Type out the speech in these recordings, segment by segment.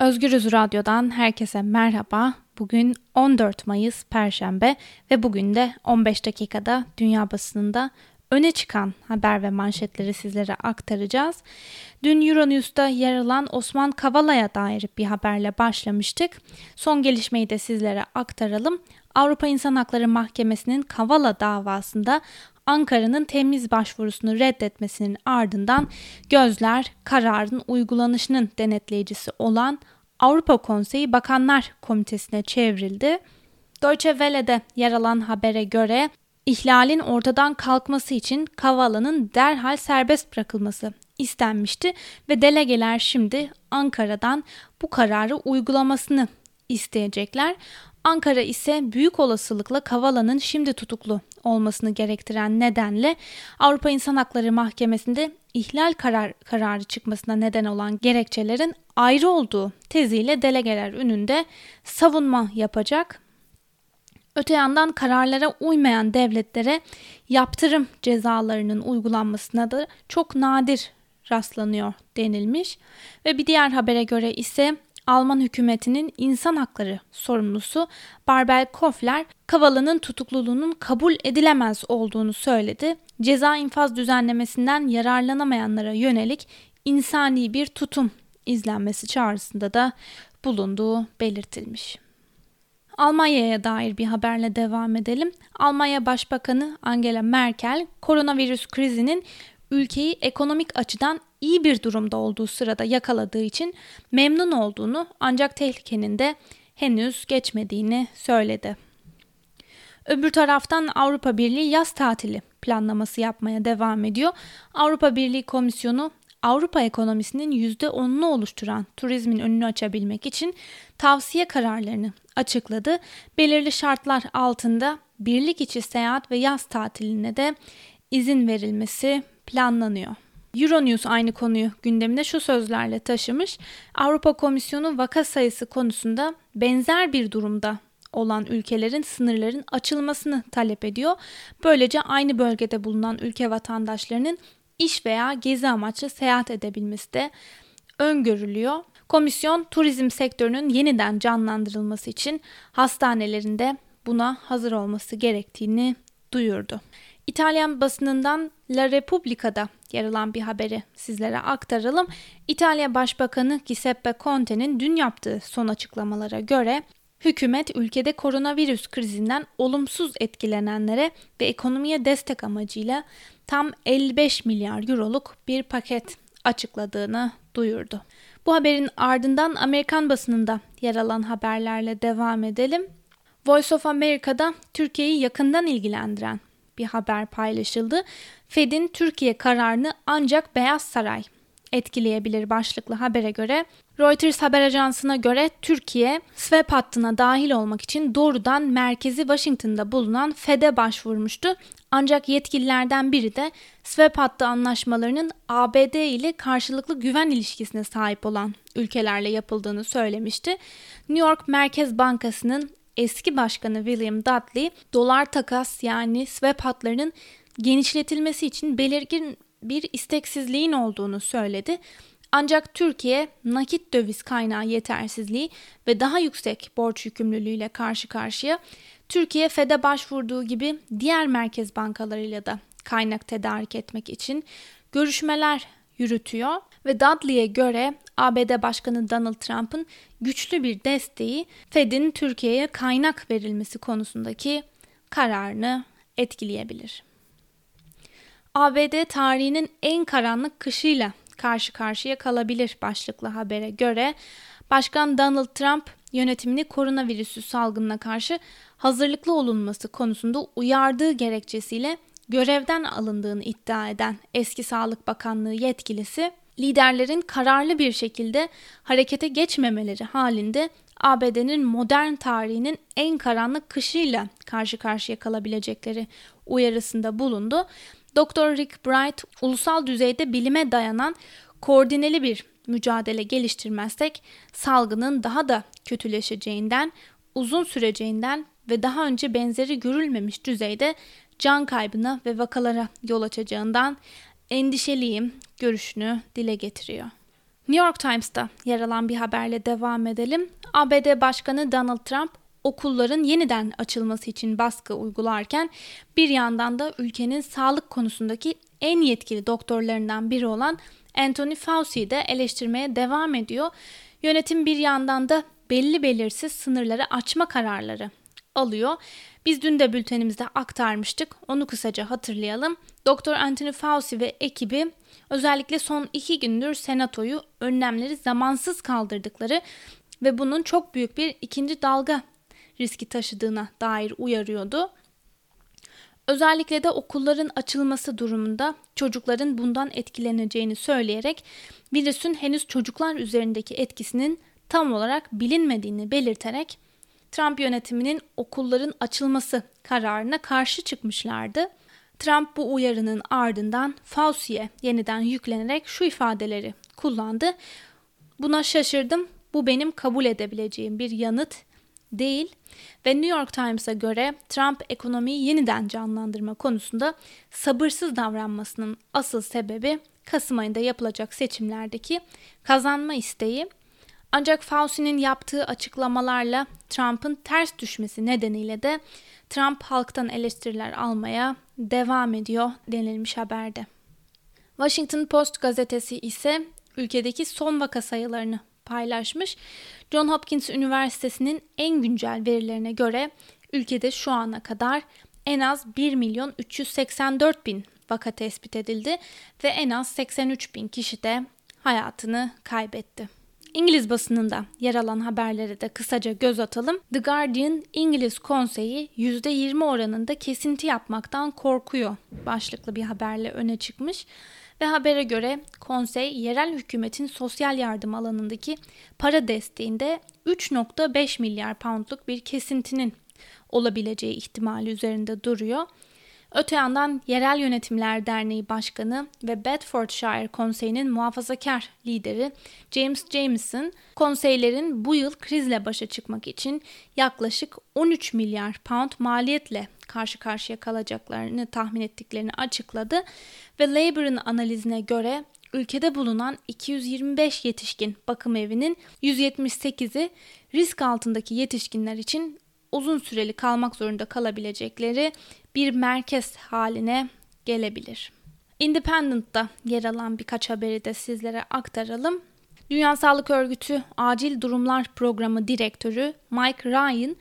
Özgürüz Radyo'dan herkese merhaba. Bugün 14 Mayıs Perşembe ve bugün de 15 dakikada dünya basınında öne çıkan haber ve manşetleri sizlere aktaracağız. Dün Euronews'ta yer alan Osman Kavala'ya dair bir haberle başlamıştık. Son gelişmeyi de sizlere aktaralım. Avrupa İnsan Hakları Mahkemesi'nin Kavala davasında Ankara'nın temiz başvurusunu reddetmesinin ardından gözler kararın uygulanışının denetleyicisi olan Avrupa Konseyi Bakanlar Komitesi'ne çevrildi. Deutsche Welle'de yer alan habere göre ihlalin ortadan kalkması için Kavala'nın derhal serbest bırakılması istenmişti ve delegeler şimdi Ankara'dan bu kararı uygulamasını isteyecekler. Ankara ise büyük olasılıkla Kavala'nın şimdi tutuklu olmasını gerektiren nedenle Avrupa İnsan Hakları Mahkemesi'nde ihlal karar, kararı çıkmasına neden olan gerekçelerin ayrı olduğu teziyle delegeler önünde savunma yapacak. Öte yandan kararlara uymayan devletlere yaptırım cezalarının uygulanmasına da çok nadir rastlanıyor denilmiş ve bir diğer habere göre ise Alman hükümetinin insan hakları sorumlusu Barbel Kofler, Kavala'nın tutukluluğunun kabul edilemez olduğunu söyledi. Ceza infaz düzenlemesinden yararlanamayanlara yönelik insani bir tutum izlenmesi çağrısında da bulunduğu belirtilmiş. Almanya'ya dair bir haberle devam edelim. Almanya Başbakanı Angela Merkel, koronavirüs krizinin ülkeyi ekonomik açıdan iyi bir durumda olduğu sırada yakaladığı için memnun olduğunu ancak tehlikenin de henüz geçmediğini söyledi. Öbür taraftan Avrupa Birliği yaz tatili planlaması yapmaya devam ediyor. Avrupa Birliği Komisyonu Avrupa ekonomisinin %10'unu oluşturan turizmin önünü açabilmek için tavsiye kararlarını açıkladı. Belirli şartlar altında birlik içi seyahat ve yaz tatiline de izin verilmesi planlanıyor. Euronews aynı konuyu gündemine şu sözlerle taşımış. Avrupa Komisyonu vaka sayısı konusunda benzer bir durumda olan ülkelerin sınırların açılmasını talep ediyor. Böylece aynı bölgede bulunan ülke vatandaşlarının iş veya gezi amaçlı seyahat edebilmesi de öngörülüyor. Komisyon turizm sektörünün yeniden canlandırılması için hastanelerinde buna hazır olması gerektiğini duyurdu. İtalyan basınından La Repubblica'da yer alan bir haberi sizlere aktaralım. İtalya Başbakanı Giuseppe Conte'nin dün yaptığı son açıklamalara göre hükümet ülkede koronavirüs krizinden olumsuz etkilenenlere ve ekonomiye destek amacıyla tam 55 milyar euroluk bir paket açıkladığını duyurdu. Bu haberin ardından Amerikan basınında yer alan haberlerle devam edelim. Voice of America'da Türkiye'yi yakından ilgilendiren bir haber paylaşıldı. Fed'in Türkiye kararını ancak Beyaz Saray etkileyebilir başlıklı habere göre Reuters haber ajansına göre Türkiye SWAP hattına dahil olmak için doğrudan merkezi Washington'da bulunan Fed'e başvurmuştu. Ancak yetkililerden biri de SWAP hattı anlaşmalarının ABD ile karşılıklı güven ilişkisine sahip olan ülkelerle yapıldığını söylemişti. New York Merkez Bankası'nın eski başkanı William Dudley dolar takas yani swap hatlarının genişletilmesi için belirgin bir isteksizliğin olduğunu söyledi. Ancak Türkiye nakit döviz kaynağı yetersizliği ve daha yüksek borç yükümlülüğüyle karşı karşıya Türkiye Fed'e başvurduğu gibi diğer merkez bankalarıyla da kaynak tedarik etmek için görüşmeler yürütüyor ve Dudley'e göre ABD Başkanı Donald Trump'ın güçlü bir desteği Fed'in Türkiye'ye kaynak verilmesi konusundaki kararını etkileyebilir. ABD tarihinin en karanlık kışıyla karşı karşıya kalabilir başlıklı habere göre Başkan Donald Trump yönetimini koronavirüsü salgınına karşı hazırlıklı olunması konusunda uyardığı gerekçesiyle görevden alındığını iddia eden eski Sağlık Bakanlığı yetkilisi liderlerin kararlı bir şekilde harekete geçmemeleri halinde ABD'nin modern tarihinin en karanlık kışıyla karşı karşıya kalabilecekleri uyarısında bulundu. Dr. Rick Bright ulusal düzeyde bilime dayanan koordineli bir mücadele geliştirmezsek salgının daha da kötüleşeceğinden, uzun süreceğinden ve daha önce benzeri görülmemiş düzeyde can kaybına ve vakalara yol açacağından endişeliyim görüşünü dile getiriyor. New York Times'ta yer alan bir haberle devam edelim. ABD Başkanı Donald Trump okulların yeniden açılması için baskı uygularken bir yandan da ülkenin sağlık konusundaki en yetkili doktorlarından biri olan Anthony Fauci'yi de eleştirmeye devam ediyor. Yönetim bir yandan da belli belirsiz sınırları açma kararları alıyor. Biz dün de bültenimizde aktarmıştık. Onu kısaca hatırlayalım. Doktor Anthony Fauci ve ekibi özellikle son iki gündür senatoyu önlemleri zamansız kaldırdıkları ve bunun çok büyük bir ikinci dalga riski taşıdığına dair uyarıyordu. Özellikle de okulların açılması durumunda çocukların bundan etkileneceğini söyleyerek virüsün henüz çocuklar üzerindeki etkisinin tam olarak bilinmediğini belirterek Trump yönetiminin okulların açılması kararına karşı çıkmışlardı. Trump bu uyarının ardından Fauci'ye yeniden yüklenerek şu ifadeleri kullandı. Buna şaşırdım. Bu benim kabul edebileceğim bir yanıt değil ve New York Times'a göre Trump ekonomiyi yeniden canlandırma konusunda sabırsız davranmasının asıl sebebi Kasım ayında yapılacak seçimlerdeki kazanma isteği. Ancak Fauci'nin yaptığı açıklamalarla Trump'ın ters düşmesi nedeniyle de Trump halktan eleştiriler almaya devam ediyor denilmiş haberde. Washington Post gazetesi ise ülkedeki son vaka sayılarını paylaşmış. John Hopkins Üniversitesi'nin en güncel verilerine göre ülkede şu ana kadar en az 1 milyon 384 bin vaka tespit edildi ve en az 83 bin kişi de hayatını kaybetti. İngiliz basınında yer alan haberlere de kısaca göz atalım. The Guardian İngiliz konseyi %20 oranında kesinti yapmaktan korkuyor başlıklı bir haberle öne çıkmış. Ve habere göre konsey yerel hükümetin sosyal yardım alanındaki para desteğinde 3.5 milyar poundluk bir kesintinin olabileceği ihtimali üzerinde duruyor. Öte yandan Yerel Yönetimler Derneği Başkanı ve Bedfordshire Konseyi'nin muhafazakar lideri James Jameson, konseylerin bu yıl krizle başa çıkmak için yaklaşık 13 milyar pound maliyetle karşı karşıya kalacaklarını tahmin ettiklerini açıkladı ve Labour'ın analizine göre ülkede bulunan 225 yetişkin bakım evinin 178'i risk altındaki yetişkinler için uzun süreli kalmak zorunda kalabilecekleri bir merkez haline gelebilir. Independent'ta yer alan birkaç haberi de sizlere aktaralım. Dünya Sağlık Örgütü Acil Durumlar Programı Direktörü Mike Ryan,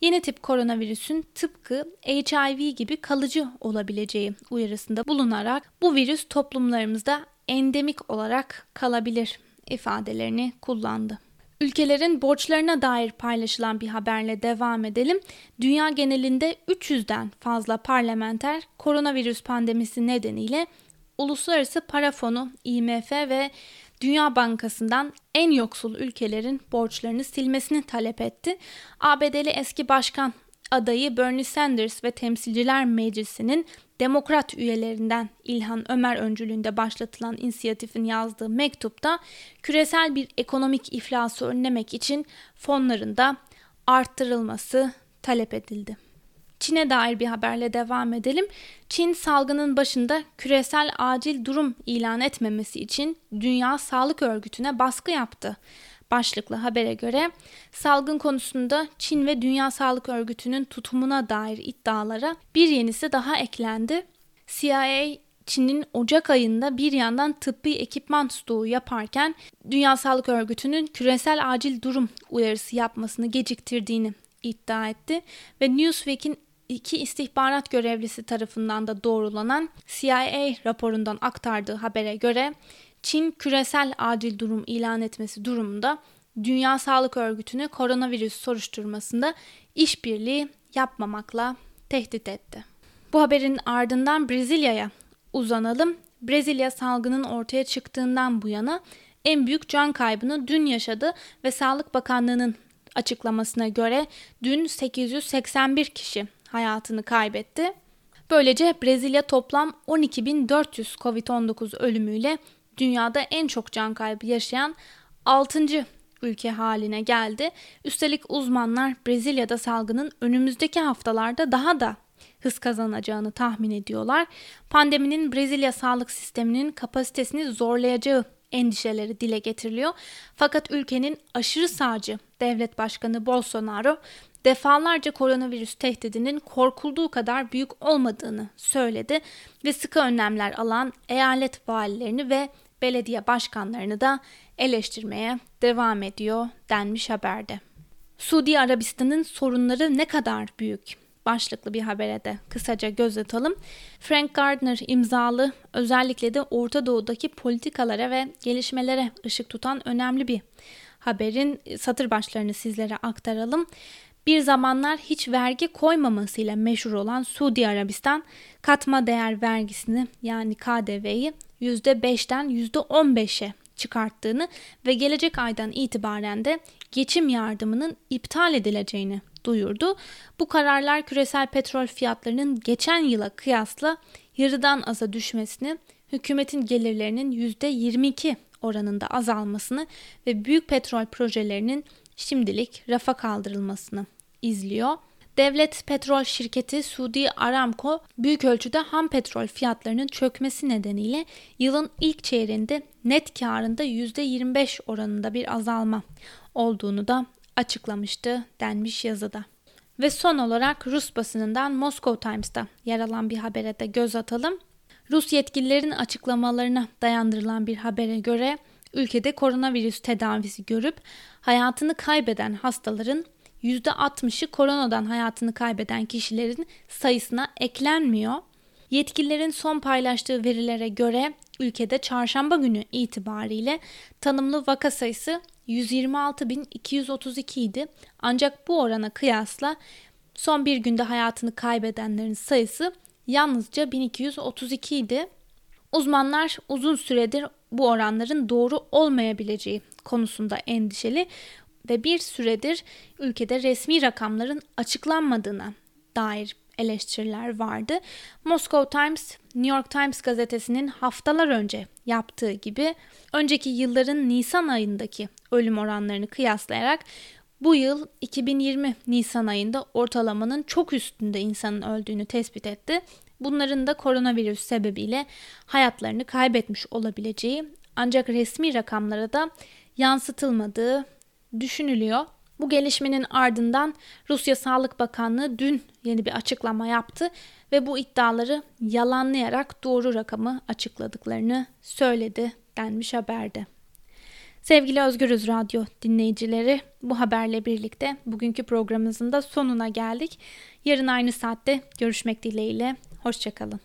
yeni tip koronavirüsün tıpkı HIV gibi kalıcı olabileceği uyarısında bulunarak bu virüs toplumlarımızda endemik olarak kalabilir ifadelerini kullandı. Ülkelerin borçlarına dair paylaşılan bir haberle devam edelim. Dünya genelinde 300'den fazla parlamenter koronavirüs pandemisi nedeniyle Uluslararası Para Fonu, IMF ve Dünya Bankası'ndan en yoksul ülkelerin borçlarını silmesini talep etti. ABD'li eski başkan adayı Bernie Sanders ve Temsilciler Meclisi'nin demokrat üyelerinden İlhan Ömer öncülüğünde başlatılan inisiyatifin yazdığı mektupta küresel bir ekonomik iflası önlemek için fonların da arttırılması talep edildi. Çin'e dair bir haberle devam edelim. Çin salgının başında küresel acil durum ilan etmemesi için Dünya Sağlık Örgütü'ne baskı yaptı başlıklı habere göre salgın konusunda Çin ve Dünya Sağlık Örgütü'nün tutumuna dair iddialara bir yenisi daha eklendi. CIA Çin'in Ocak ayında bir yandan tıbbi ekipman stoğu yaparken Dünya Sağlık Örgütü'nün küresel acil durum uyarısı yapmasını geciktirdiğini iddia etti ve Newsweek'in iki istihbarat görevlisi tarafından da doğrulanan CIA raporundan aktardığı habere göre Çin küresel acil durum ilan etmesi durumunda Dünya Sağlık Örgütü'nü koronavirüs soruşturmasında işbirliği yapmamakla tehdit etti. Bu haberin ardından Brezilya'ya uzanalım. Brezilya salgının ortaya çıktığından bu yana en büyük can kaybını dün yaşadı ve Sağlık Bakanlığı'nın açıklamasına göre dün 881 kişi hayatını kaybetti. Böylece Brezilya toplam 12.400 Covid-19 ölümüyle dünyada en çok can kaybı yaşayan 6. ülke haline geldi. Üstelik uzmanlar Brezilya'da salgının önümüzdeki haftalarda daha da hız kazanacağını tahmin ediyorlar. Pandeminin Brezilya sağlık sisteminin kapasitesini zorlayacağı endişeleri dile getiriliyor. Fakat ülkenin aşırı sağcı devlet başkanı Bolsonaro defalarca koronavirüs tehdidinin korkulduğu kadar büyük olmadığını söyledi ve sıkı önlemler alan eyalet valilerini ve belediye başkanlarını da eleştirmeye devam ediyor denmiş haberde. Suudi Arabistan'ın sorunları ne kadar büyük? Başlıklı bir habere de kısaca göz atalım. Frank Gardner imzalı özellikle de Orta Doğu'daki politikalara ve gelişmelere ışık tutan önemli bir haberin satır başlarını sizlere aktaralım. Bir zamanlar hiç vergi koymamasıyla meşhur olan Suudi Arabistan katma değer vergisini yani KDV'yi %5'ten %15'e çıkarttığını ve gelecek aydan itibaren de geçim yardımının iptal edileceğini duyurdu. Bu kararlar küresel petrol fiyatlarının geçen yıla kıyasla yarıdan aza düşmesini, hükümetin gelirlerinin %22 oranında azalmasını ve büyük petrol projelerinin şimdilik rafa kaldırılmasını izliyor. Devlet petrol şirketi Suudi Aramco büyük ölçüde ham petrol fiyatlarının çökmesi nedeniyle yılın ilk çeyreğinde net karında %25 oranında bir azalma olduğunu da açıklamıştı denmiş yazıda. Ve son olarak Rus basınından Moscow Times'ta yer alan bir habere de göz atalım. Rus yetkililerin açıklamalarına dayandırılan bir habere göre ülkede koronavirüs tedavisi görüp hayatını kaybeden hastaların %60'ı koronadan hayatını kaybeden kişilerin sayısına eklenmiyor. Yetkililerin son paylaştığı verilere göre ülkede çarşamba günü itibariyle tanımlı vaka sayısı 126.232 idi. Ancak bu orana kıyasla son bir günde hayatını kaybedenlerin sayısı yalnızca 1232 idi. Uzmanlar uzun süredir bu oranların doğru olmayabileceği konusunda endişeli ve bir süredir ülkede resmi rakamların açıklanmadığına dair eleştiriler vardı. Moscow Times, New York Times gazetesinin haftalar önce yaptığı gibi önceki yılların Nisan ayındaki ölüm oranlarını kıyaslayarak bu yıl 2020 Nisan ayında ortalamanın çok üstünde insanın öldüğünü tespit etti. Bunların da koronavirüs sebebiyle hayatlarını kaybetmiş olabileceği ancak resmi rakamlara da yansıtılmadığı düşünülüyor. Bu gelişmenin ardından Rusya Sağlık Bakanlığı dün yeni bir açıklama yaptı ve bu iddiaları yalanlayarak doğru rakamı açıkladıklarını söyledi denmiş haberde. Sevgili Özgürüz Radyo dinleyicileri bu haberle birlikte bugünkü programımızın da sonuna geldik. Yarın aynı saatte görüşmek dileğiyle. Hoşçakalın.